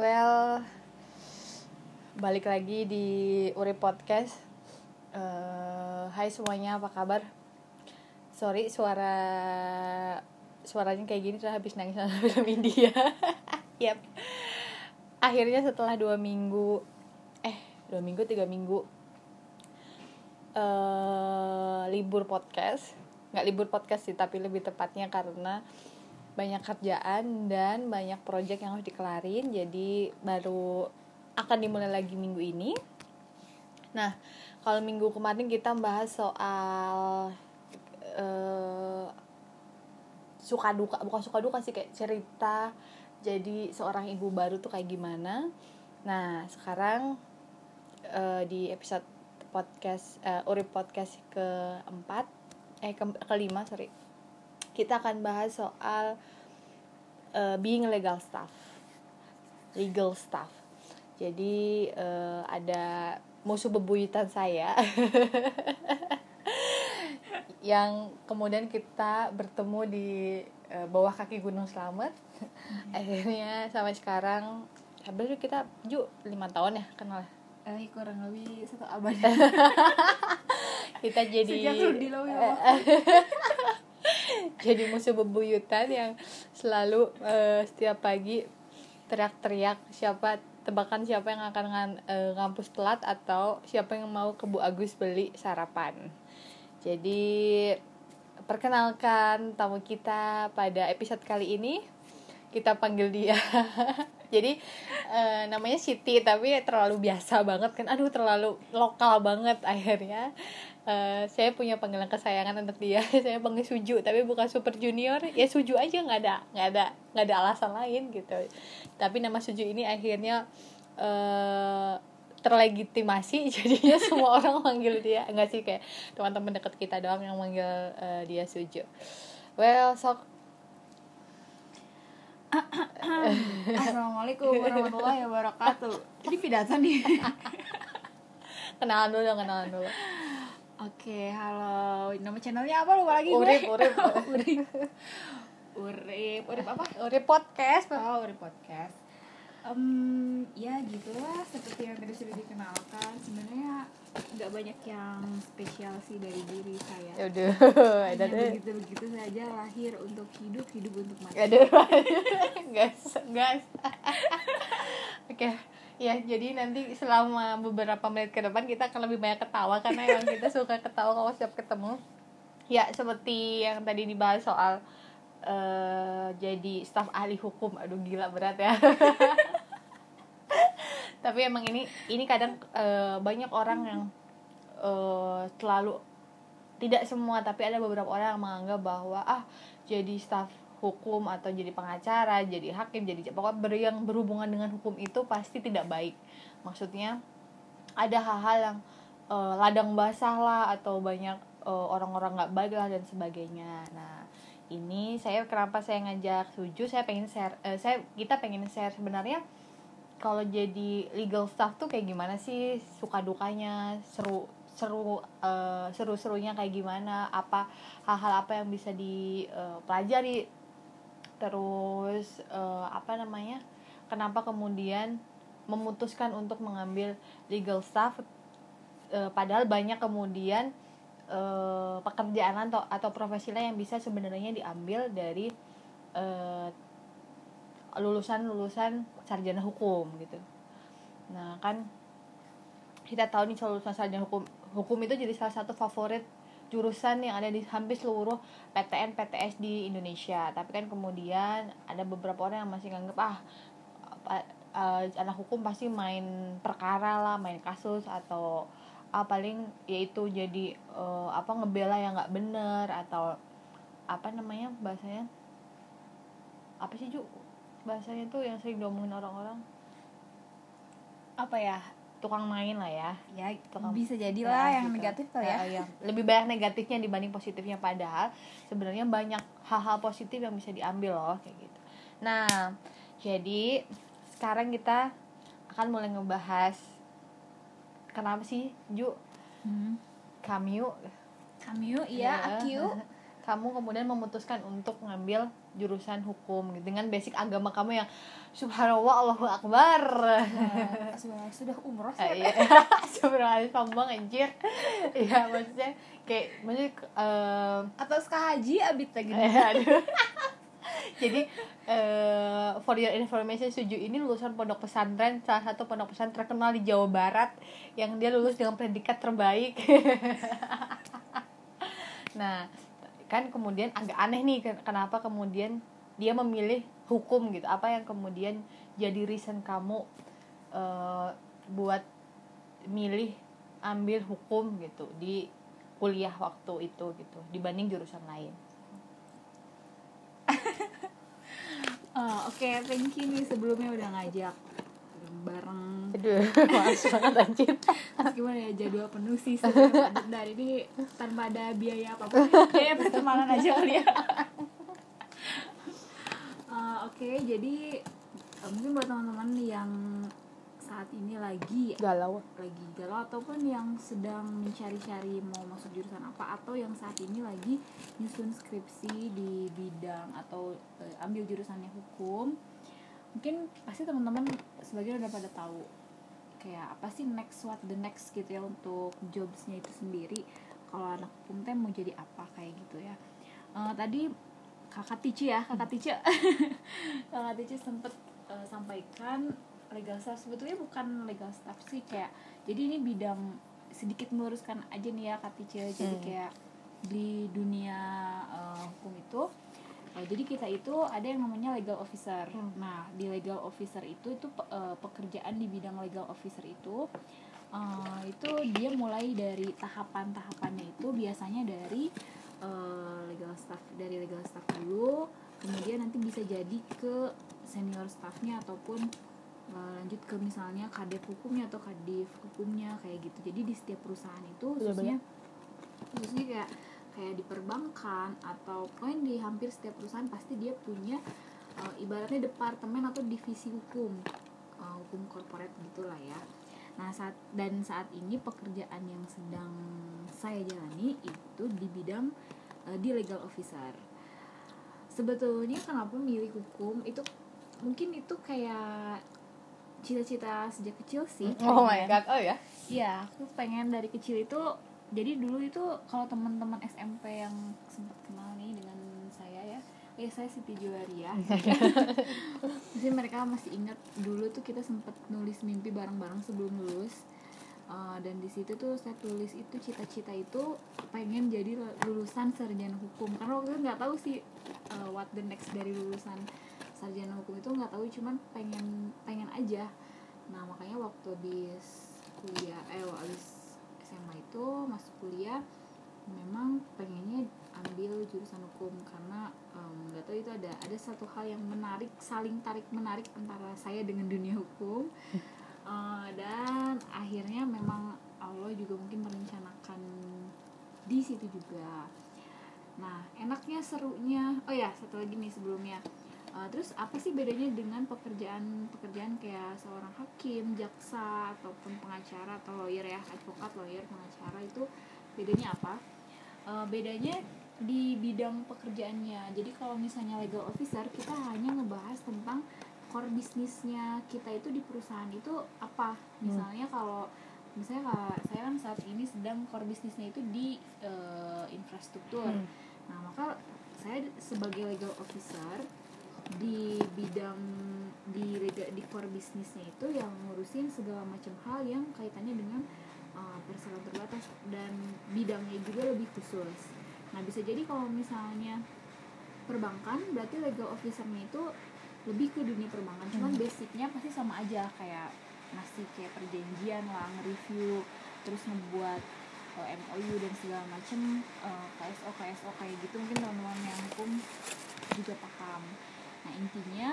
Well, balik lagi di Uri Podcast. Eh, hai semuanya, apa kabar? Sorry, suara suaranya kayak gini udah habis nangis sama film India. yep. Akhirnya setelah dua minggu, eh dua minggu tiga minggu eh libur podcast, nggak libur podcast sih, tapi lebih tepatnya karena banyak kerjaan dan banyak project yang harus dikelarin jadi baru akan dimulai lagi minggu ini. Nah kalau minggu kemarin kita bahas soal eh, suka duka bukan suka duka sih kayak cerita jadi seorang ibu baru tuh kayak gimana. Nah sekarang eh, di episode podcast eh, Urip podcast keempat eh ke kelima sorry kita akan bahas soal uh, being legal staff, legal staff. Jadi uh, ada musuh bebuyutan saya yang kemudian kita bertemu di uh, bawah kaki Gunung Slamet. Akhirnya sampai sekarang, hampir kita ju lima tahun ya kenal. Eh kurang lebih satu abad Kita jadi Sejak ya, jadi musuh bebuyutan yang selalu eh, setiap pagi teriak-teriak siapa tebakan siapa yang akan ngan, eh, ngampus telat atau siapa yang mau ke Bu Agus beli sarapan. Jadi perkenalkan tamu kita pada episode kali ini kita panggil dia. Jadi eh, namanya Siti tapi terlalu biasa banget kan. Aduh terlalu lokal banget akhirnya. Eh, saya punya panggilan kesayangan untuk dia. Saya panggil Suju tapi bukan Super Junior. Ya Suju aja nggak ada nggak ada nggak ada alasan lain gitu. Tapi nama Suju ini akhirnya eh terlegitimasi. Jadinya semua orang manggil dia. Enggak sih kayak teman-teman dekat kita doang yang manggil eh, dia Suju. Well sok Assalamualaikum warahmatullahi wabarakatuh. Ini pidato nih. Kenalan dulu dong, kenalan dulu Oke, halo. Nama channelnya apa? Lupa lagi urip gue. Urip Urip. Urip, Urip. Apa? urip podcast. Oh, Urip Podcast. Em, Ya gitulah, seperti yang tadi sudah dikenalkan Sebenarnya nggak banyak yang spesial sih dari diri saya. Ya udah ada Hanya deh. begitu-begitu saja lahir untuk hidup, hidup untuk mati. Ada. Gas gas oke ya jadi nanti selama beberapa menit ke depan kita akan lebih banyak ketawa karena emang kita suka ketawa kalau setiap ketemu. Ya seperti yang tadi dibahas soal eh jadi staf ahli hukum. Aduh gila berat ya. Tapi emang ini ini kadang eh, banyak orang yang eh, selalu tidak semua tapi ada beberapa orang yang menganggap bahwa ah jadi staf hukum atau jadi pengacara jadi hakim jadi pokoknya ber, yang berhubungan dengan hukum itu pasti tidak baik. Maksudnya ada hal-hal yang eh, ladang basah lah atau banyak eh, orang-orang nggak baik lah dan sebagainya. Nah ini saya kenapa saya ngajak Suju? Saya pengen share eh, saya kita pengen share sebenarnya kalau jadi legal staff tuh kayak gimana sih? Suka dukanya seru seru eh, seru serunya kayak gimana? Apa hal-hal apa yang bisa dipelajari terus eh, apa namanya kenapa kemudian memutuskan untuk mengambil legal staff eh, padahal banyak kemudian eh, pekerjaan atau atau profesi lain yang bisa sebenarnya diambil dari eh, lulusan-lulusan sarjana hukum gitu. Nah, kan kita tahu nih lulusan sarjana hukum hukum itu jadi salah satu favorit jurusan yang ada di hampir seluruh PTN PTS di Indonesia. Tapi kan kemudian ada beberapa orang yang masih nganggep ah eh, anak hukum pasti main perkara lah, main kasus atau ah paling yaitu jadi eh, apa ngebela yang nggak bener atau apa namanya bahasanya apa sih Ju bahasanya tuh yang sering diomongin orang-orang Apa ya? Tukang main lah ya. Ya Tukang- bisa Ya, jadilah yang gitu. negatif kali ya. Yang lebih banyak negatifnya dibanding positifnya padahal sebenarnya banyak hal-hal positif yang bisa diambil loh kayak gitu. Nah jadi sekarang kita akan mulai ngebahas kenapa sih Ju? Hmm. Kamyu Kamyu, Ya. iya, Akyu kamu kemudian memutuskan untuk ngambil jurusan hukum gitu, dengan basic agama kamu yang subhanallah Allahu akbar. Nah, sudah sudah umroh. Sih iya. Sebenarnya sombong anjir. Iya maksudnya kayak maksudnya eh, atau haji abit lagi. Aduh. Jadi eh, for your information Suju ini lulusan pondok pesantren salah satu pondok pesantren terkenal di Jawa Barat yang dia lulus dengan predikat terbaik. nah, kan kemudian agak aneh nih ken- kenapa kemudian dia memilih hukum gitu. Apa yang kemudian jadi reason kamu eh, buat milih ambil hukum gitu di kuliah waktu itu gitu dibanding jurusan lain. Oh, oke thank you nih sebelumnya udah ngajak bareng Aduh, malas banget anjir. Terus gimana ya jadwal penuh sih sebenarnya padat dari ini tanpa ada biaya apa pun biaya pertemanan aja kali ya Eh, oke jadi eh, mungkin buat teman-teman yang saat ini lagi Galau. lagi galau ataupun yang sedang mencari-cari mau masuk jurusan apa atau yang saat ini lagi nyusun skripsi di bidang atau eh, ambil jurusannya hukum mungkin pasti teman-teman sebagian udah pada tahu kayak apa sih next what the next gitu ya untuk jobsnya itu sendiri. Kalau anak hukum teh mau jadi apa kayak gitu ya. Eh, tadi kakak Tici ya kakak Tici. Kakak Tici sempet eh, sampaikan legal staff. Sebetulnya bukan legal staff sih kayak jadi ini bidang sedikit meluruskan aja nih ya kak Tici. Jadi Hmm. kayak di dunia eh, hukum itu eh, jadi kita itu ada yang namanya legal officer. Hmm. nah di legal officer itu itu pe- eh, pekerjaan di bidang legal officer itu eh, itu dia mulai dari tahapan-tahapannya itu biasanya dari eh, legal staff dari legal staff dulu kemudian nanti bisa jadi ke senior staffnya ataupun eh, lanjut ke misalnya kadep hukumnya atau kadif hukumnya kayak gitu. Jadi di setiap perusahaan itu khususnya khususnya kayak kayak di perbankan atau pokoknya di hampir setiap perusahaan pasti dia punya eh, ibaratnya departemen atau divisi hukum eh, hukum korporat gitulah ya nah saat dan saat ini pekerjaan yang sedang saya jalani itu di bidang eh, di legal officer sebetulnya kenapa milih hukum itu mungkin itu kayak cita-cita sejak kecil sih Oh my god. Oh ya. Iya, aku pengen dari kecil itu jadi dulu itu kalau teman-teman SMP yang sempat kenal nih dengan saya ya, ya saya Siti Juwaria. Jadi mereka masih ingat dulu tuh kita sempat nulis mimpi bareng-bareng sebelum lulus. Uh, dan di situ tuh saya tulis itu cita-cita itu pengen jadi lulusan sarjana hukum karena waktu itu nggak tahu sih uh, what the next dari lulusan sarjana hukum itu nggak tahu cuman pengen pengen aja nah makanya waktu habis kuliah eh habis SMA itu masuk kuliah memang pengennya ambil jurusan hukum. Karena nggak tahu itu ada ada satu hal yang menarik saling tarik menarik antara saya dengan dunia hukum. Eh, dan akhirnya memang Allah juga mungkin merencanakan di situ juga. Nah enaknya serunya oh ya satu lagi nih sebelumnya Uh, terus apa sih bedanya dengan pekerjaan pekerjaan kayak seorang hakim, jaksa ataupun pengacara atau lawyer ya, advokat, lawyer, pengacara itu bedanya apa? Uh, bedanya di bidang pekerjaannya. Jadi kalau misalnya legal officer kita hanya ngebahas tentang core bisnisnya kita itu di perusahaan itu apa? Misalnya kalau misalnya kalau saya kan saat ini sedang core bisnisnya itu di uh, infrastruktur. Hmm. Nah, maka saya sebagai legal officer di bidang di di core bisnisnya itu yang ngurusin segala macam hal yang kaitannya dengan uh, perseroan terbatas dan bidangnya juga lebih khusus. Nah, bisa jadi kalau misalnya perbankan berarti legal officernya itu lebih ke dunia perbankan. Cuman basicnya pasti sama aja kayak masih kayak perjanjian lah, nge-review, terus ngebuat uh, MOU dan segala macem uh, KSO KSO kayak gitu mungkin teman-teman yang hukum juga paham. Nah intinya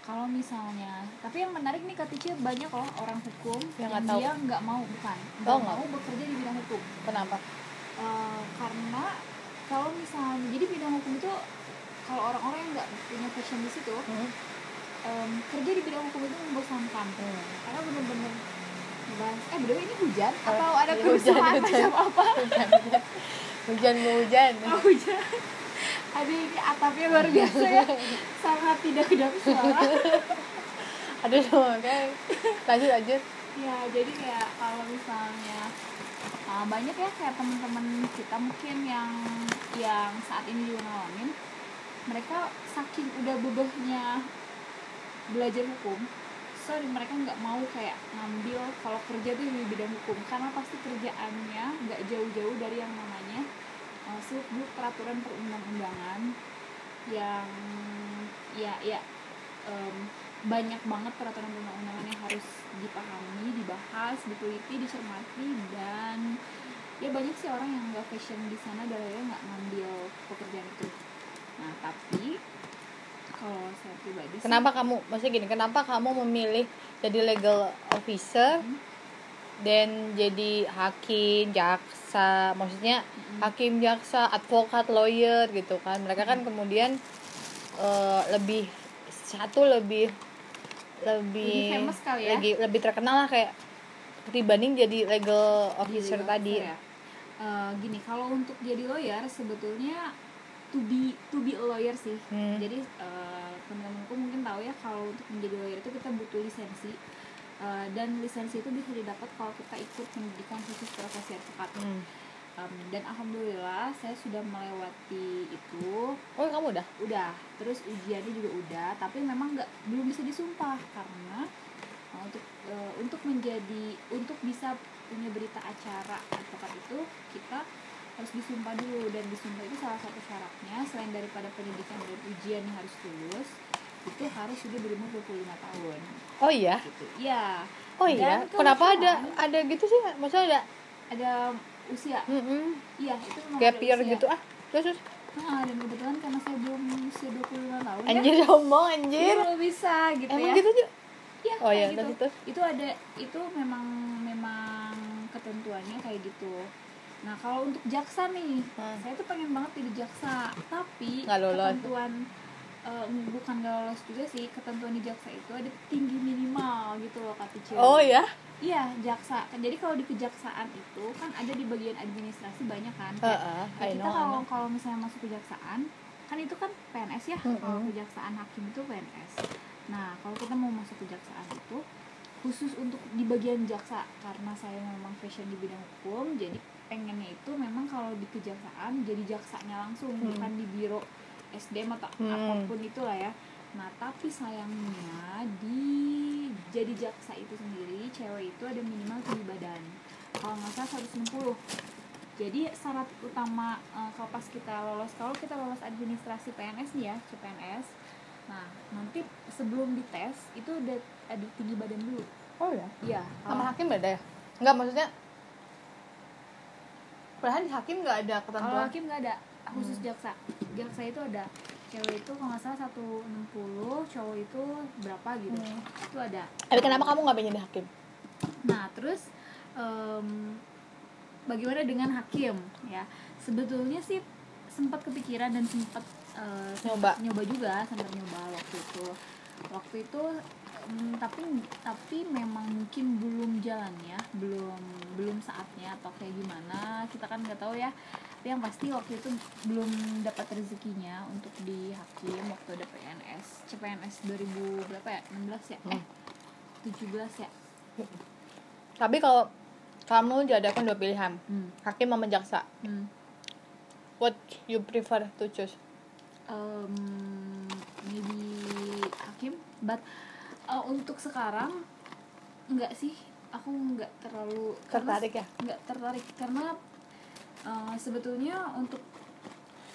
kalau misalnya tapi yang menarik nih Katice banyak loh orang hukum Yang yang, dia nggak mau bukan Oh, nggak nggak. mau bekerja di bidang hukum Kenapa? Eh, karena kalau misalnya jadi bidang hukum itu kalau orang-orang yang nggak punya passion di situ Hmm. em, kerja di bidang hukum itu membosankan Hmm. karena bener-bener Ngebahas- eh bro ini hujan Oh, atau ada iya, kerusuhan macam apa hujan hujan hujan oh, hujan aduh ini atapnya luar biasa ya. Sangat tidak kedap suara aduh oke. Lanjut lanjut. Ya jadi kayak kalau misalnya uh, banyak ya kayak teman-teman kita mungkin yang yang saat ini juga ngalamin mereka saking udah bebehnya belajar hukum sorry mereka nggak mau kayak ngambil kalau kerja tuh di bidang hukum karena pasti kerjaannya nggak jauh-jauh dari yang namanya seluk peraturan perundang-undangan yang ya ya em, banyak banget peraturan perundang-undangan yang harus dipahami, dibahas, diteliti, dicermati dan ya banyak sih orang yang nggak fashion di sana dan akhirnya nggak ngambil pekerjaan itu. Nah tapi kalau saya pribadi sih, kenapa kamu maksudnya gini kenapa kamu memilih jadi legal officer Hmm. Dan jadi hakim jaksa maksudnya hakim jaksa advokat lawyer gitu kan mereka kan kemudian eh, lebih satu lebih lebih Lebih famous kali ya? lagi lebih terkenal lah kayak dibanding jadi legal officer Jadi tadi ya. Eh, gini kalau untuk jadi lawyer sebetulnya to be to be a lawyer sih Hmm. jadi eh, teman-temanku mungkin tahu ya kalau untuk menjadi lawyer itu kita butuh lisensi Eh, dan lisensi itu bisa didapat kalau kita ikut pendidikan khusus profesi advokat Hmm. Em, dan alhamdulillah saya sudah melewati itu. Oh kamu udah? Udah. Terus ujiannya juga udah tapi memang nggak belum bisa disumpah karena uh, untuk uh, untuk menjadi untuk bisa punya berita acara advokat itu kita harus disumpah dulu. Dan disumpah itu salah satu syaratnya selain daripada pendidikan dan ujian yang harus lulus itu harus sudah berumur 25 tahun. Oh iya? Gitu. Iya. Oh iya? Dan kenapa ada ada gitu sih maksudnya ada ada usia. Mm iya itu memang gap year gitu. Ah terus terus? Ah, dan kebetulan karena saya belum usia 25 tahun ya, anjir sombong anjir. belum bisa gitu emang ya. gitu juga Iya, Oh, iya, gitu. itu? Itu ada itu memang memang ketentuannya kayak gitu. Nah, kalau untuk jaksa nih, Hmm. saya tuh pengen banget jadi jaksa, tapi Nggak lolos. ketentuan eh, bukan gak lolos juga sih, ketentuan di jaksa itu ada tinggi minimal gitu loh kata Cil. oh ya Iya, jaksa. Jadi kalau di kejaksaan itu kan ada di bagian administrasi banyak kan. Heeh, Ya, I kita kalau kalau misalnya masuk kejaksaan kan itu kan PNS ya Mm-mm. kalau kejaksaan hakim itu PNS nah kalau kita mau masuk kejaksaan itu khusus untuk di bagian jaksa karena saya memang fashion di bidang hukum jadi pengennya itu memang kalau di kejaksaan jadi jaksanya langsung Hmm. bukan di biro SDM atau Hmm. apa pun itulah ya. Nah tapi sayangnya di jadi jaksa itu sendiri cewek itu ada minimal tinggi badan. Kalau nggak salah 160 jadi syarat utama eh, kalau pas kita lolos kalau kita lolos administrasi PNS nih ya CPNS nah nanti sebelum dites itu udah ada tinggi badan dulu. Oh ya? Iya sama kalau- hakim beda ya? Nggak maksudnya perlahan di hakim nggak ada kalau ketentuan hakim nggak ada khusus jaksa jaksa itu ada cewek itu kalau nggak salah 160 cowok itu berapa gitu Hmm. itu ada tapi kenapa kamu nggak pengen jadi hakim Nah, terus em, bagaimana dengan hakim ya? Sebetulnya sih sempat kepikiran dan sempat eh, Nyoba. sempat nyoba juga, sempat nyoba waktu itu. Waktu itu em, tapi tapi memang mungkin belum jalannya, belum belum saatnya atau kayak gimana, kita kan nggak tahu ya. Tapi yang pasti waktu itu belum dapat rezekinya untuk di hakim waktu ada PNS, CPNS 2000 berapa ya? 16 ya? Eh, 17 ya? tapi kalau kamu diadakan dua pilihan Hmm. hakim sama jaksa Hmm. what you prefer to choose um, maybe hakim but uh, untuk sekarang enggak sih aku enggak terlalu karena- tertarik ya enggak tertarik karena uh, sebetulnya untuk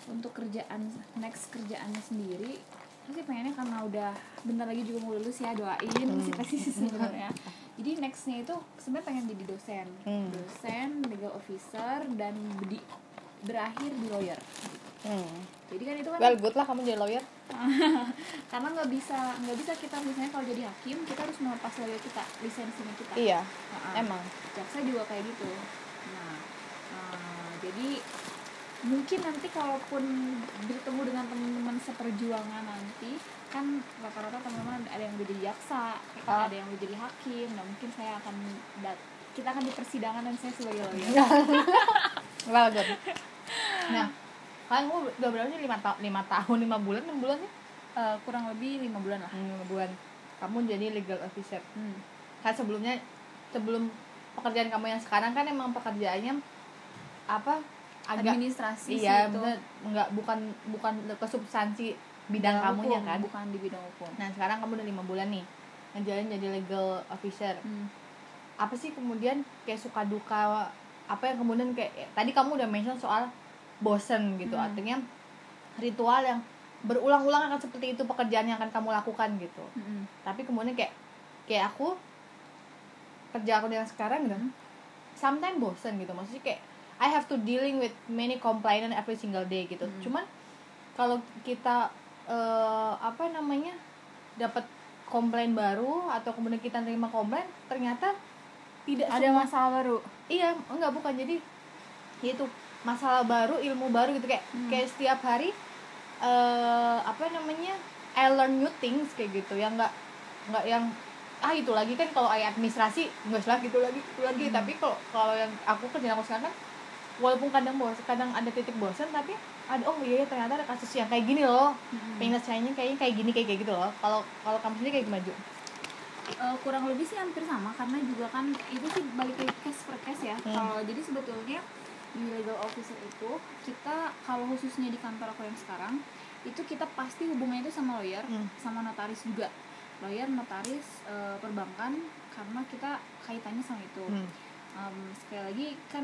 untuk kerjaan next kerjaannya sendiri sih pengennya karena udah bentar lagi juga mau lulus ya doain masih pasti sebenarnya. Jadi nextnya itu sebenarnya pengen jadi dosen. Hmm. dosen legal officer dan di, berakhir di lawyer. Hmm. jadi kan itu kan well good lah kamu jadi lawyer. Karena nggak bisa nggak bisa kita misalnya kalau jadi hakim kita harus melepas lawyer kita lisensinya kita. Iya Ha-ha. emang. Jaksa juga kayak gitu. eh, jadi mungkin nanti kalaupun bertemu dengan teman-teman seperjuangan nanti kan rata-rata teman-teman ada yang udah jadi jaksa Ah. ada yang udah jadi hakim nah mungkin saya akan dat- kita akan di persidangan dan saya sebagai lawyer. Well good nah kalian kamu udah berapa sih? Lima tahun lima tahun lima bulan enam bulan sih? Eh, kurang lebih lima bulan lah. Hmm, lima bulan. Kamu jadi legal officer. Hmm. kan sebelumnya sebelum pekerjaan kamu yang sekarang kan emang pekerjaannya apa agak administrasi iya sih itu nggak bukan bukan ke substansi bidang Bidang kamunya hukum, kan bukan di bidang hukum nah sekarang kamu udah lima bulan nih ngejalan jadi legal officer Hmm. apa sih kemudian kayak suka duka apa yang kemudian kayak eh, tadi kamu udah mention soal bosen gitu Hmm. artinya ritual yang berulang-ulang akan seperti itu pekerjaan yang akan kamu lakukan gitu Mm-mm. tapi kemudian kayak kayak aku kerja aku yang sekarang gitu sometimes bosen gitu maksudnya kayak I have to dealing with many complaint every single day gitu Hmm. cuman kalau kita eh, apa namanya dapat komplain baru atau kemudian kita nerima komplain ternyata tidak ada semua- masalah baru iya enggak bukan jadi itu masalah baru ilmu baru gitu kayak Hmm. kayak setiap hari eh apa namanya I learn new things kayak gitu yang enggak enggak yang ah itu lagi kan kalau ayat administrasi enggak salah gitu lagi itu lagi Hmm. tapi kalau kalau yang aku kerja aku sekarang kan walaupun kadang bos kadang ada titik bosan tapi ada oh iya iya, ternyata ada kasus yang kayak gini loh Mm-mm. penyelesaiannya kayaknya kayak gini kayak kayak gitu loh kalau kalau kamu sendiri kayak gimana? Eh, kurang lebih sih hampir sama karena juga kan itu sih balik ke case per case ya Hmm. kalau jadi sebetulnya di legal officer itu kita kalau khususnya di kantor aku yang sekarang itu kita pasti hubungannya itu sama lawyer Hmm. sama notaris juga lawyer notaris eh, perbankan karena kita kaitannya sama itu Hmm. Em, sekali lagi kan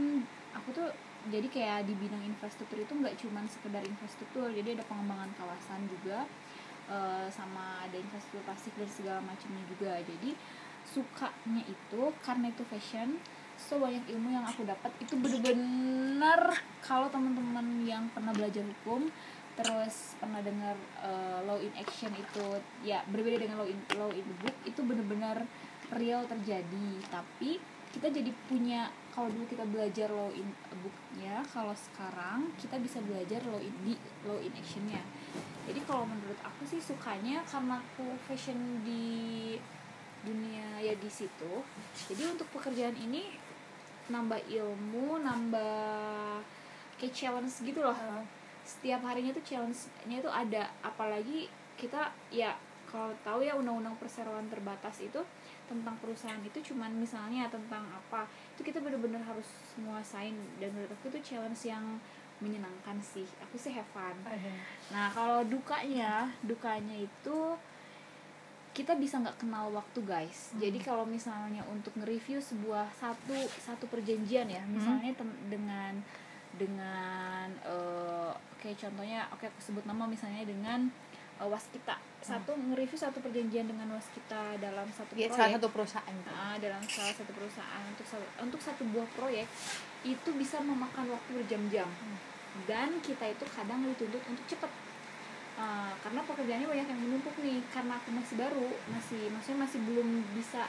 aku tuh jadi kayak di bidang infrastruktur itu nggak cuman sekedar infrastruktur jadi ada pengembangan kawasan juga eh, sama ada infrastruktur plastik dan segala macamnya juga. Jadi sukanya itu karena itu fashion so banyak ilmu yang aku dapat itu bener-bener kalau teman-teman yang pernah belajar hukum terus pernah dengar eh, law in action itu ya berbeda dengan law in law in the book itu bener-bener real terjadi. Tapi kita jadi punya kalau dulu kita belajar law in booknya kalau sekarang kita bisa belajar law in di law in actionnya. Jadi kalau menurut aku sih sukanya karena aku fashion di dunia ya di situ. Jadi untuk pekerjaan ini nambah ilmu nambah kayak challenge gitu loh. Setiap harinya tuh challenge-nya itu ada. Apalagi kita ya kalau tahu ya undang-undang perseroan terbatas itu tentang perusahaan itu cuman misalnya tentang apa itu kita bener-bener harus menguasain dan menurut aku itu challenge yang menyenangkan sih. Aku sih have fun. Nah kalau dukanya dukanya itu kita bisa nggak kenal waktu guys. Jadi kalau misalnya untuk nge-review sebuah satu satu perjanjian ya misalnya tem- dengan dengan eh, kayak contohnya oke aku sebut nama misalnya dengan eh, waskita. Satu nge-review satu perjanjian dengan waskita dalam satu Ya, proyek. salah satu perusahaan. Nah, dalam salah satu perusahaan. Untuk satu, untuk satu buah proyek itu bisa memakan waktu berjam-jam. Dan kita itu kadang dituntut untuk cepat Uh, karena pekerjaannya banyak yang menumpuk nih. Karena aku masih baru masih maksudnya masih belum bisa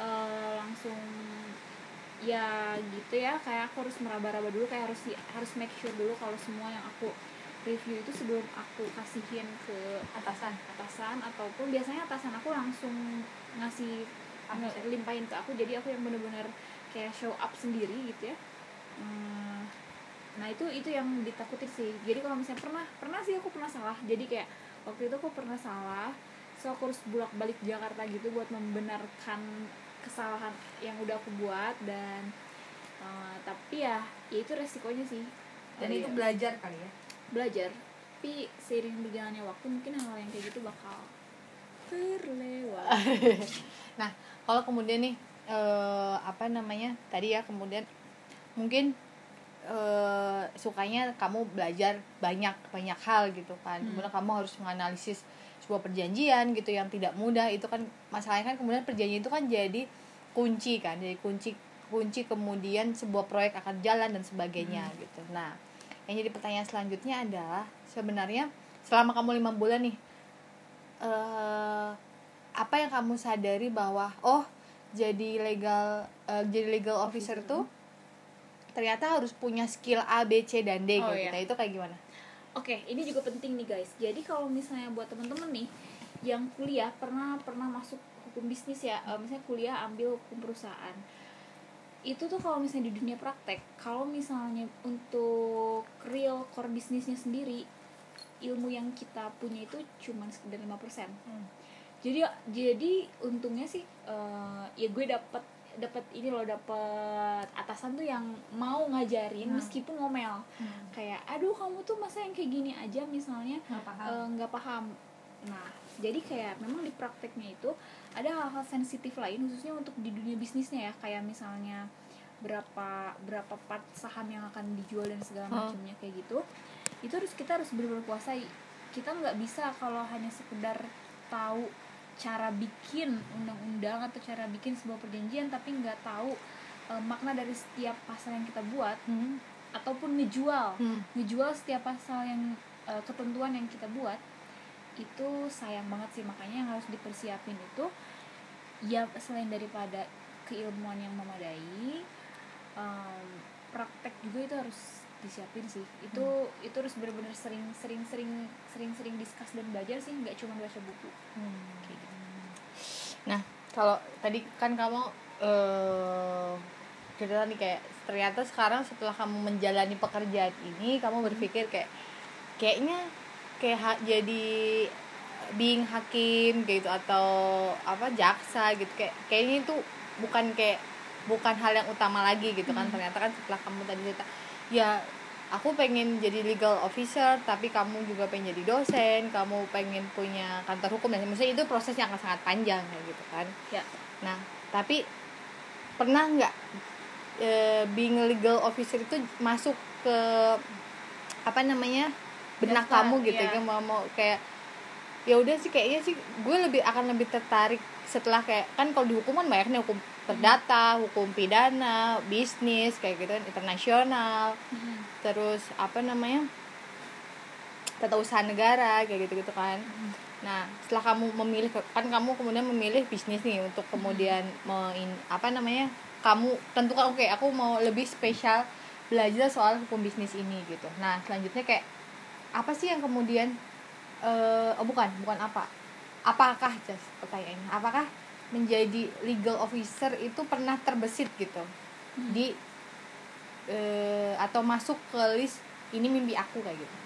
uh, langsung ya gitu ya. Kayak aku harus meraba-raba dulu kayak harus di- harus make sure dulu kalau semua yang aku review itu sebelum aku kasihin ke Atasan. atasan ataupun biasanya atasan aku langsung ngasih limpahin ke aku. Jadi aku yang bener-bener kayak show up sendiri gitu ya. Hmm, nah itu itu yang ditakutin sih. Jadi kalau misalnya pernah pernah sih aku pernah salah. Jadi kayak waktu itu aku pernah salah. So aku harus bolak balik Jakarta gitu buat membenarkan kesalahan yang udah aku buat dan eh, tapi ya ya itu resikonya sih. Dan Dari- itu belajar kali ya. Belajar. Tapi seiring berjalannya waktu mungkin hal yang kayak gitu bakal terlewat. Nah kalau kemudian nih eh, apa namanya tadi ya kemudian mungkin eh, sukanya kamu belajar banyak banyak hal gitu kan. Hmm. kemudian kamu harus menganalisis sebuah perjanjian gitu yang tidak mudah. Itu kan masalahnya kan kemudian perjanjian itu kan jadi kunci kan. Jadi kunci kunci kemudian sebuah proyek akan jalan dan sebagainya gitu. Nah yang jadi pertanyaan selanjutnya adalah sebenarnya selama kamu lima bulan nih eh apa yang kamu sadari bahwa oh jadi legal eh, jadi legal officer tuh ternyata harus punya skill A B C dan D Oh, gitu iya. Nah, itu kayak gimana Oke, ini juga penting nih guys. Jadi kalau misalnya buat temen-temen nih yang kuliah pernah pernah masuk hukum bisnis ya, eh, misalnya kuliah ambil hukum perusahaan. Itu tuh kalau misalnya di dunia praktek, kalau misalnya untuk real core bisnisnya sendiri, ilmu yang kita punya itu cuma sekedar 5%. Jadi jadi untungnya sih eh, ya gue dapet dapat ini loh dapat atasan tuh yang mau ngajarin Hmm. meskipun ngomel. Kayak aduh kamu tuh masa yang kayak gini aja misalnya nggak paham. nggak paham. Nah jadi kayak memang di prakteknya itu ada hal-hal sensitif lain khususnya untuk di dunia bisnisnya ya kayak misalnya berapa berapa part saham yang akan dijual dan segala macamnya kayak gitu itu harus kita harus benar-benar kuasai kita nggak bisa kalau hanya sekedar tahu cara bikin undang-undang atau cara bikin sebuah perjanjian tapi nggak tahu eh, makna dari setiap pasal yang kita buat Hmm. ataupun ngejual Hmm. ngejual setiap pasal yang eh, ketentuan yang kita buat itu sayang banget sih. Makanya yang harus dipersiapin itu ya selain daripada keilmuan yang memadai em, praktek juga itu harus disiapin sih. Itu itu harus benar-benar sering sering sering sering sering discuss dan belajar sih. Nggak cuma baca buku. Kayak gitu. Nah, kalau tadi kan kamu eh cerita nih kayak ternyata sekarang setelah kamu menjalani pekerjaan ini, kamu berpikir kayak kayaknya kayak ha- jadi being hakim gitu atau apa jaksa gitu. Kayak kayaknya itu bukan kayak bukan hal yang utama lagi gitu kan. Hmm. ternyata kan setelah kamu tadi cerita ya aku pengen jadi legal officer tapi kamu juga pengen jadi dosen kamu pengen punya kantor hukum dan maksudnya itu prosesnya akan sangat panjang kayak gitu kan. Ya. Nah tapi pernah nggak e, being legal officer itu masuk ke apa namanya benak kamu gitu kan mau mau kayak ya udah sih kayaknya sih gue lebih akan lebih tertarik setelah kayak kan kalau di hukum kan banyak nih hukum perdata hukum pidana bisnis kayak gitu kan internasional Hmm. terus apa namanya tata usaha negara kayak gitu gitu kan nah setelah kamu memilih kan kamu kemudian memilih bisnis nih untuk kemudian main apa namanya kamu tentukan oke aku mau lebih spesial belajar soal hukum bisnis ini gitu. Nah selanjutnya kayak apa sih yang kemudian eh oh bukan bukan apa apakah just pertanyaannya apakah menjadi legal officer itu pernah terbesit gitu Hmm. di eh, atau masuk ke list ini mimpi aku kayak gitu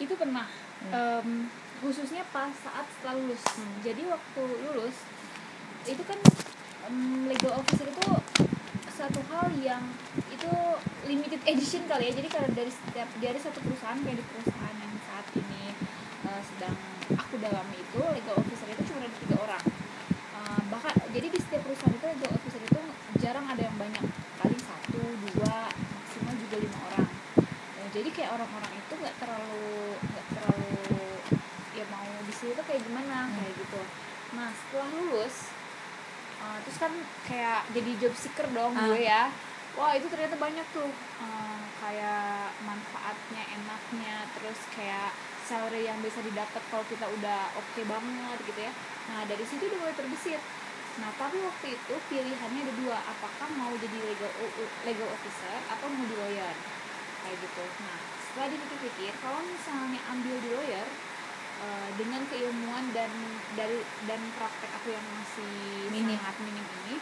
itu pernah Hmm. Em, khususnya pas saat setelah lulus Hmm. jadi waktu lulus itu kan em, legal officer itu satu hal yang itu limited edition kali ya. Jadi kalau dari setiap dari satu perusahaan kayak di perusahaan yang saat ini eh, sedang aku dalami itu legal officer itu cuma ada tiga orang. Eh, bahkan jadi di setiap perusahaan itu legal officer itu jarang ada yang banyak. Paling satu dua maksimal juga lima orang. Nah, jadi kayak orang-orang itu nggak terlalu nggak terlalu ya mau di situ tuh kayak gimana Hmm. kayak gitu. Nah setelah lulus uh, terus kan kayak jadi job seeker dong Ah. gue ya wah itu ternyata banyak tuh. Uh, kayak manfaatnya enaknya terus kayak salary yang bisa didapat kalau kita udah oke banget gitu ya. Nah dari situ udah mulai terbesit nah tapi waktu itu pilihannya ada dua apakah mau jadi legal legal officer atau mau di lawyer? Kayak gitu. Nah setelah dipikir-pikir kalau misalnya ambil di lawyer eh, dengan keilmuan dan dari dan praktek aku yang masih Minim. sangat minim ini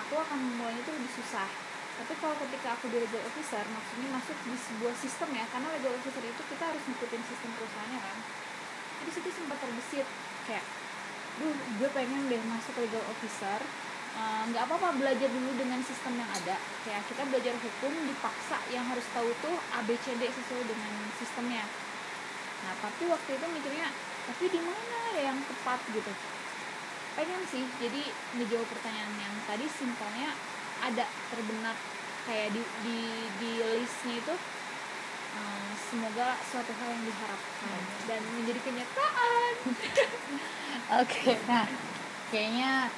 aku akan memulainya itu lebih susah tapi kalau ketika aku di legal officer maksudnya masuk di sebuah sistem ya karena legal officer itu kita harus ngikutin sistem perusahaannya kan? Jadi situ sempat terbesit kayak duh gue pengen deh masuk legal officer Eh, nggak apa-apa belajar dulu dengan sistem yang ada. Kayak kita belajar hukum dipaksa yang harus tahu tuh ABCD sesuai dengan sistemnya. Nah tapi waktu itu mikirnya tapi di mana ya yang tepat? Gitu. Pengen sih jadi ngejawab pertanyaan yang tadi simpelnya ada terbenak kayak di di di listnya itu eh, semoga suatu hal yang diharapkan dan menjadi kenyataan Oke, nah kayaknya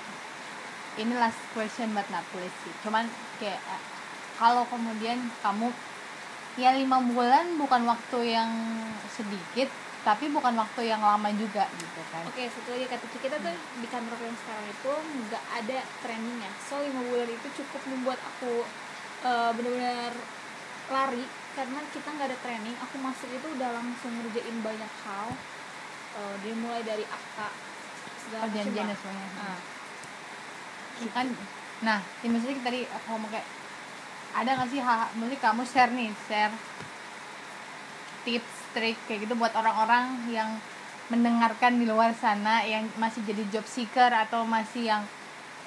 ini last question buat Napulis sih. Cuman kayak eh, kalau kemudian kamu ya lima bulan bukan waktu yang sedikit, tapi bukan waktu yang lama juga gitu kan. Oke, satu lagi kata kita tuh di kantor yang sekarang itu nggak ada trainingnya. So lima bulan itu cukup membuat aku eh, bener-bener lari karena kita nggak ada training aku masuk itu udah langsung ngerjain banyak hal Eh, dimulai dari akta segala macam lah. semuanya Ah, kan nah ya maksudnya tadi aku ngomong kayak ada nggak sih hal mungkin kamu share nih share tips trik kayak gitu buat orang-orang yang mendengarkan di luar sana yang masih jadi job seeker atau masih yang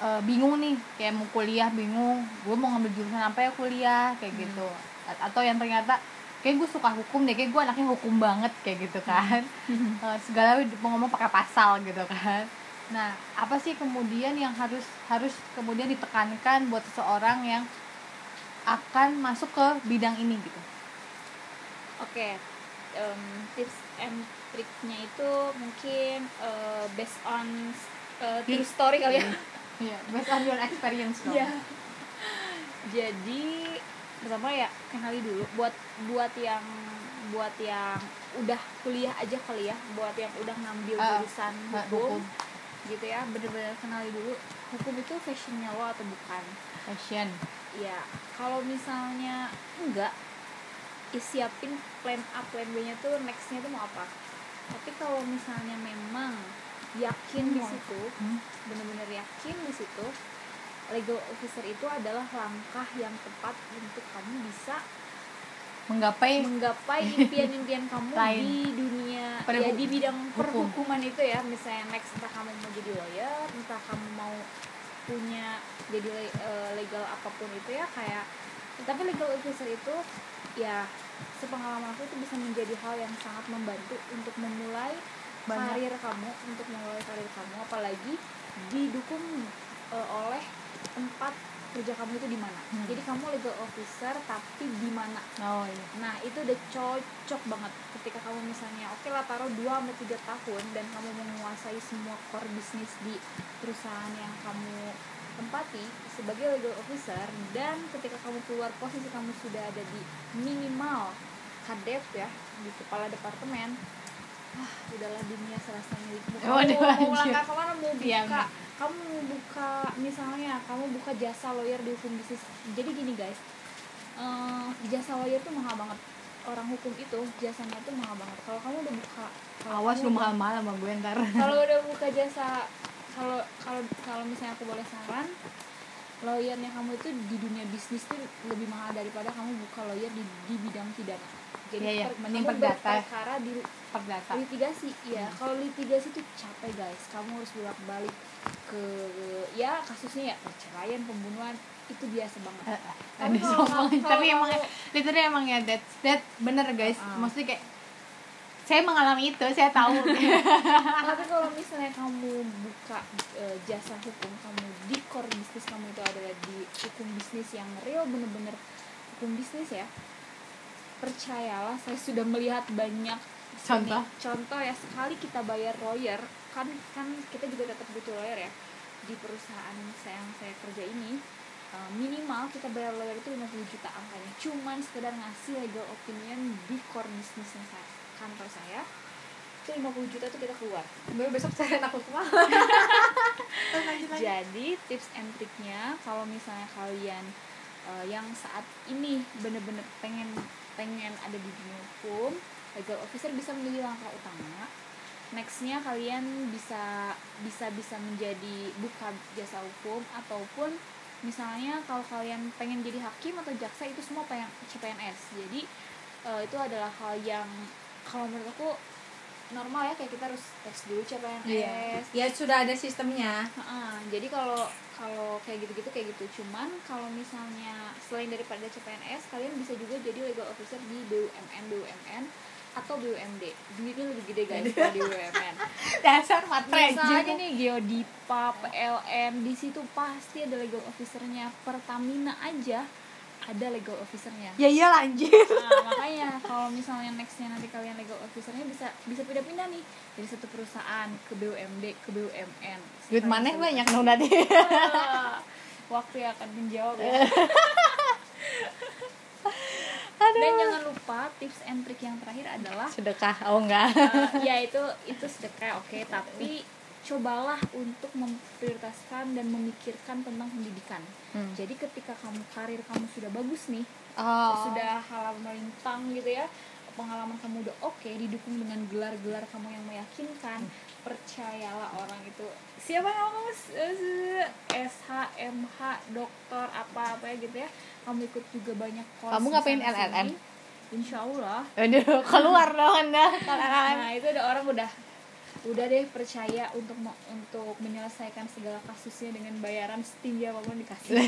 eh, bingung nih kayak mau kuliah bingung gue mau ngambil jurusan apa ya kuliah? kayak gitu. A- atau yang ternyata kayak gue suka hukum deh kayak gue anaknya hukum banget kayak gitu kan. Eh, segala mau ngomong pakai pasal gitu kan. Nah apa sih kemudian yang harus harus kemudian ditekankan buat seseorang yang akan masuk ke bidang ini gitu? Oke, em, tips and triknya itu mungkin eh, based on eh, true Yes. story kali ya. Iya, based on your experience dong. Iya. Jadi pertama ya kenali dulu buat buat yang buat yang udah kuliah aja kali ya, buat yang udah ngambil Ah, jurusan ah, hukum, hukum. gitu ya, bener-bener kenali dulu hukum itu fashionnya lo atau bukan. Passion. Ya, kalau misalnya enggak, siapin plan A, plan B nya tuh nextnya tuh mau apa. Tapi kalau misalnya memang yakin di Hmm. situ, Hmm. bener-bener yakin di situ, legal officer itu adalah langkah yang tepat untuk kamu bisa Menggapai menggapai impian-impian kamu Lain. di dunia Pada ya di bidang hukum. perhukuman itu ya misalnya next entah kamu mau jadi lawyer entah kamu mau punya jadi eh, legal apa pun itu ya kayak tapi legal officer itu ya sepengalaman aku itu bisa menjadi hal yang sangat membantu untuk memulai Banyak. karir kamu untuk memulai karir kamu apalagi didukung eh, oleh tempat kerja kamu itu di mana Hmm. jadi kamu legal officer tapi di mana oh iya. Nah itu udah cocok banget ketika kamu misalnya oke lah taruh 2 sampai tiga tahun dan kamu menguasai semua core bisnis di perusahaan yang kamu tempati sebagai legal officer dan ketika kamu keluar posisi kamu sudah ada di minimal kadep ya di kepala departemen wah udahlah dunia serasa milikmu kamu Waduh, mau melangkah ke mana? Mau buka. Iya, bener. kamu mau buka misalnya kamu buka jasa lawyer di hukum bisnis. Jadi gini guys eh, jasa lawyer tuh mahal banget. Orang hukum itu jasanya tuh mahal banget. Kalau kamu udah buka Awas lu udah- mahal-mahal sama gue ntar. kalau udah buka jasa kalau kalau kalau misalnya aku boleh saran lawyernya kamu itu di dunia bisnis tuh lebih mahal daripada kamu buka lawyer di, di bidang pidana jadi Iya, iya. per- Mending kamu perdata. berperkara di Perdata. litigasi ya kalau litigasi tuh capek guys kamu harus bolak balik ke ya kasusnya ya perceraian pembunuhan itu biasa banget Eh, Tapi kalau- kalau- tapi emang literally emang ya that that bener guys Ah. maksudnya kayak saya mengalami itu saya tahu tapi kalau misalnya kamu buka eh, jasa hukum kamu di core bisnis kamu itu adalah di hukum bisnis yang real bener-bener hukum bisnis ya percayalah saya sudah melihat banyak Contoh? ini, contoh ya sekali kita bayar lawyer kan kan kita juga tetap butuh lawyer ya di perusahaan saya yang saya kerja ini eh, minimal kita bayar lawyer itu 50 juta angkanya cuman sekedar ngasih legal opinion di core bisnis yang saya kantor saya itu 50 juta itu kita keluar. Gue besok saya aku lanjut jadi tips and triknya kalau misalnya kalian eh, yang saat ini bener-bener pengen pengen ada di dunia hukum legal officer bisa menjadi langkah utama. Nextnya kalian bisa bisa bisa menjadi buka jasa hukum ataupun misalnya kalau kalian pengen jadi hakim atau jaksa itu semua pengen CPNS jadi eh, itu adalah hal yang kalau menurut aku normal ya kayak kita harus tes dulu CPNS Iya. ya sudah ada sistemnya. Heeh, jadi kalau kalau kayak gitu-gitu kayak gitu. Cuman kalau misalnya selain daripada CPNS kalian bisa juga jadi legal officer di BUMN BUMN atau BUMD duitnya lebih gede guys kalau di BUMN dasar matre misalnya nih Geodipa PLN di situ pasti ada legal officernya. Pertamina aja ada legal officernya. Ya iya lanjut Nah, makanya kalau misalnya nextnya nanti kalian legal officernya bisa bisa pindah-pindah nih dari satu perusahaan ke BUMD ke BUMN duit mana banyak dong tadi Ah, waktu yang akan menjawab ya. Dan jangan lupa tips and trick yang terakhir adalah sedekah oh enggak. eh, ya itu itu sedekah oke tapi cobalah untuk memprioritaskan dan memikirkan tentang pendidikan. Hmm. jadi ketika kamu karir kamu sudah bagus nih oh. sudah halal melintang gitu ya pengalaman kamu udah oke didukung dengan gelar-gelar kamu yang meyakinkan percayalah orang itu. Siapa kamu SH MH dokter apa apa ya gitu ya. Kamu ikut juga banyak course Kamu ngapain LLM? Insya Allah. Aduh, keluar dong anda. Nah itu ada orang udah udah deh percaya untuk untuk menyelesaikan segala kasusnya dengan bayaran setinggi apa pun dikasih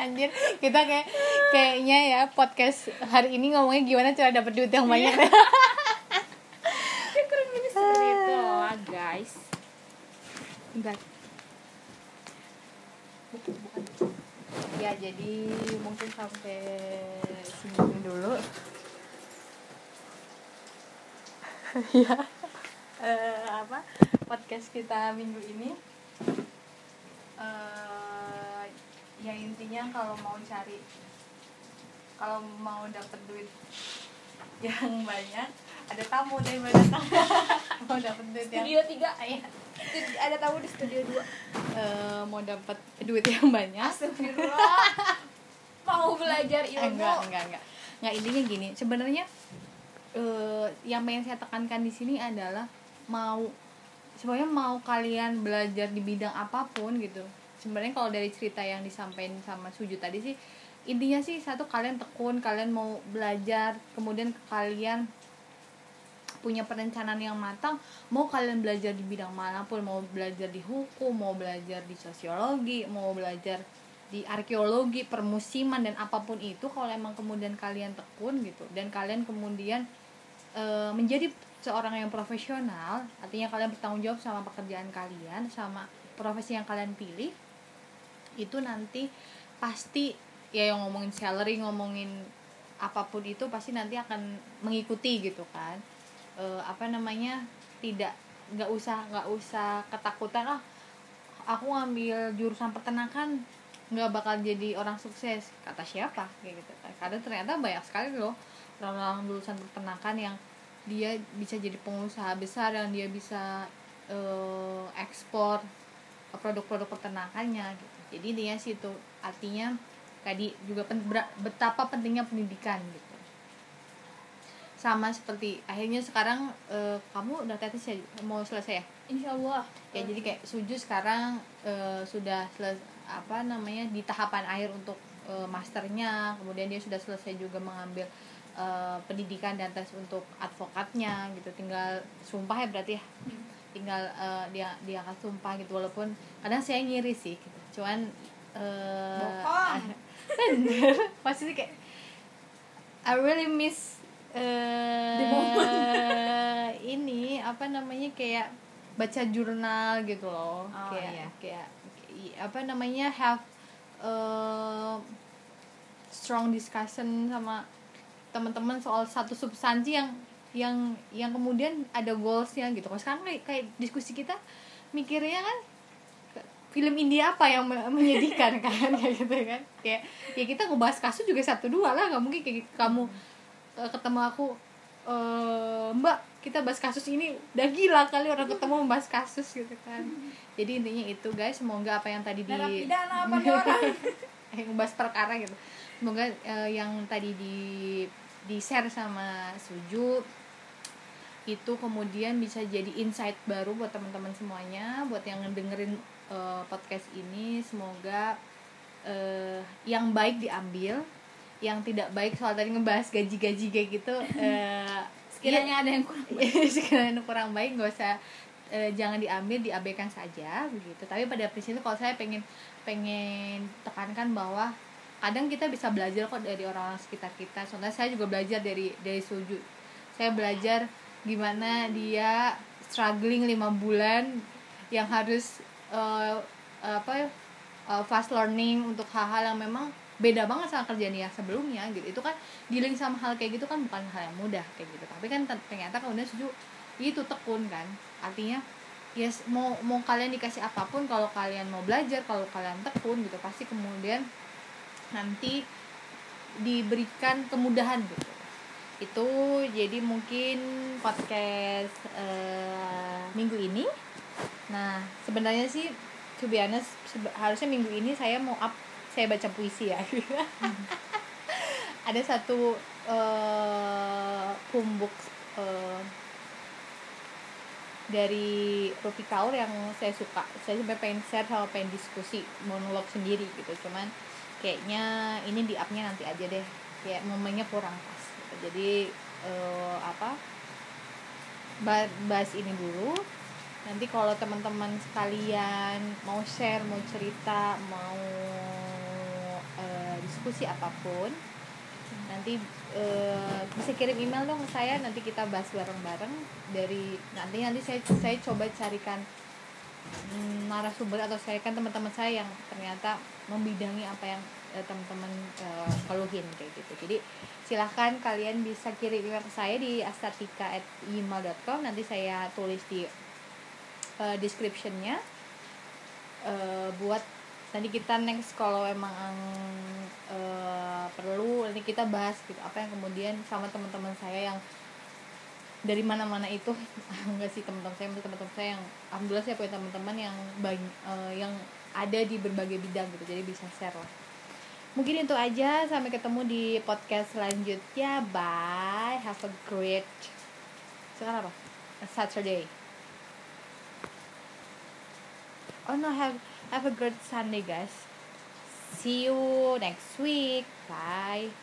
Anjir, kita kayak kayaknya ya podcast hari ini ngomongnya gimana cara dapat duit yang banyak. ya kurang lebih seperti itu lah guys bukan. Ya, jadi mungkin sampai sini dulu. ya. Eh, apa? Podcast kita minggu ini. Eh, ya intinya kalau mau cari kalau mau dapet duit yang banyak ada tamu dari mana mau dapet duit yang studio tiga. Iya. ada tamu di studio dua. Eh, mau dapat duit yang banyak. Astagfirullah. Mau belajar ilmu. enggak enggak enggak. Nggak intinya gini. Sebenarnya eh, yang pengen saya tekankan di sini adalah mau sebenarnya mau kalian belajar di bidang apa pun gitu. Sebenarnya kalau dari cerita yang disampaikan sama Suju tadi sih intinya sih satu kalian tekun kalian mau belajar kemudian kalian punya perencanaan yang matang mau kalian belajar di bidang mana pun mau belajar di hukum mau belajar di sosiologi mau belajar di arkeologi permusiman dan apa pun itu kalau emang kemudian kalian tekun gitu dan kalian kemudian e, menjadi seorang yang profesional artinya kalian bertanggung jawab sama pekerjaan kalian sama profesi yang kalian pilih itu nanti pasti ya yang ngomongin salary ngomongin apa pun itu pasti nanti akan mengikuti gitu kan. E, apa namanya tidak nggak usah nggak usah ketakutan ah aku ngambil jurusan peternakan nggak bakal jadi orang sukses kata siapa kayak gitu kan. Karena ternyata banyak sekali loh orang-orang lulusan peternakan yang dia bisa jadi pengusaha besar yang dia bisa eh, ekspor produk-produk peternakannya gitu. Jadi intinya sih itu artinya tadi juga pen- betapa pentingnya pendidikan gitu. Sama seperti akhirnya sekarang eh, kamu udah tetes ya mau selesai ya? Insya Allah ya jadi kayak suju sekarang eh, sudah seles- apa namanya di tahapan akhir untuk eh, masternya. Kemudian dia sudah selesai juga mengambil eh, pendidikan dan tes untuk advokatnya gitu tinggal sumpah ya berarti ya tinggal eh, dia dia akan sumpah gitu walaupun kadang saya ngiri sih gitu. cuman eh Bokong. bener pasti kayak I really miss eh ini apa namanya kayak baca jurnal gitu loh Oh, kayak iya. kayak apa namanya have eh, strong discussion sama teman-teman soal satu substansi yang yang yang kemudian ada goalsnya gitu. Kalau sekarang kayak, kayak diskusi kita mikirnya kan film India apa yang me- menyedihkan kan kayak gitu kan. Kayak ya kita ngebahas kasus juga satu dua lah. Nggak mungkin kayak kamu eh, ketemu aku eh, mbak kita bahas kasus ini. Udah gila kali orang ketemu membahas kasus gitu kan. Jadi intinya itu guys. Semoga apa yang tadi di narapidana apa nih orang. Yang ngebahas perkara gitu semoga eh, yang tadi di di share sama Suju itu kemudian bisa jadi insight baru buat teman-teman semuanya buat yang ngedengerin eh, podcast ini. Semoga eh, yang baik diambil yang tidak baik soal tadi ngebahas gaji-gaji kayak gitu eh, sekiranya ada yang kurang sekiranya kurang baik nggak usah jangan diambil diabaikan saja begitu. Tapi pada prinsipnya kalau saya pengen pengen tekankan bahwa kadang kita bisa belajar kok dari orang-orang sekitar kita. Soalnya saya juga belajar dari dari Suju saya belajar gimana dia struggling lima bulan yang harus eh, apa eh, fast learning untuk hal-hal yang memang beda banget sama kerjaan dia sebelumnya gitu. Itu kan dealing sama hal kayak gitu kan bukan hal yang mudah kayak gitu. Tapi kan ter- ternyata kemudian Suju itu tekun kan. Artinya yes mau mau kalian dikasih apa pun kalau kalian mau belajar kalau kalian tekun gitu pasti kemudian nanti diberikan kemudahan gitu. Itu jadi mungkin podcast eh, minggu ini. Nah sebenarnya sih to be harusnya minggu ini saya mau up saya baca puisi ya. Ada satu pumbuk eh, dari Rupi Kaur yang saya suka. Saya sampai pengen share sama pengen diskusi monolog sendiri gitu. Cuman kayaknya ini di upnya nanti aja deh. Kayak momennya kurang pas gitu. jadi eh, apa ba- bahas ini dulu. Nanti kalau teman-teman sekalian mau share mau cerita mau eh, diskusi apa pun nanti eh, bisa kirim email dong ke saya. Nanti kita bahas bareng-bareng. Dari nanti nanti saya saya coba carikan narasumber atau saya kan teman-teman saya yang ternyata membidangi apa yang eh, teman-teman eh, keluhin kayak gitu. Jadi silahkan kalian bisa kirim email ke saya di astatika@gmail.com nanti saya tulis di eh, descriptionnya. Eh, buat nanti kita next kalau emang eh, perlu nanti kita bahas gitu apa yang kemudian sama teman-teman saya yang dari mana-mana itu enggak sih teman-teman saya teman-teman saya yang alhamdulillah saya punya teman-teman yang bag- eh, yang ada di berbagai bidang gitu jadi bisa share lah. Mungkin itu aja sampai ketemu di podcast selanjutnya bye have a great sekarang apa? A Saturday. Oh no have have a great Sunday guys. See you next week. Bye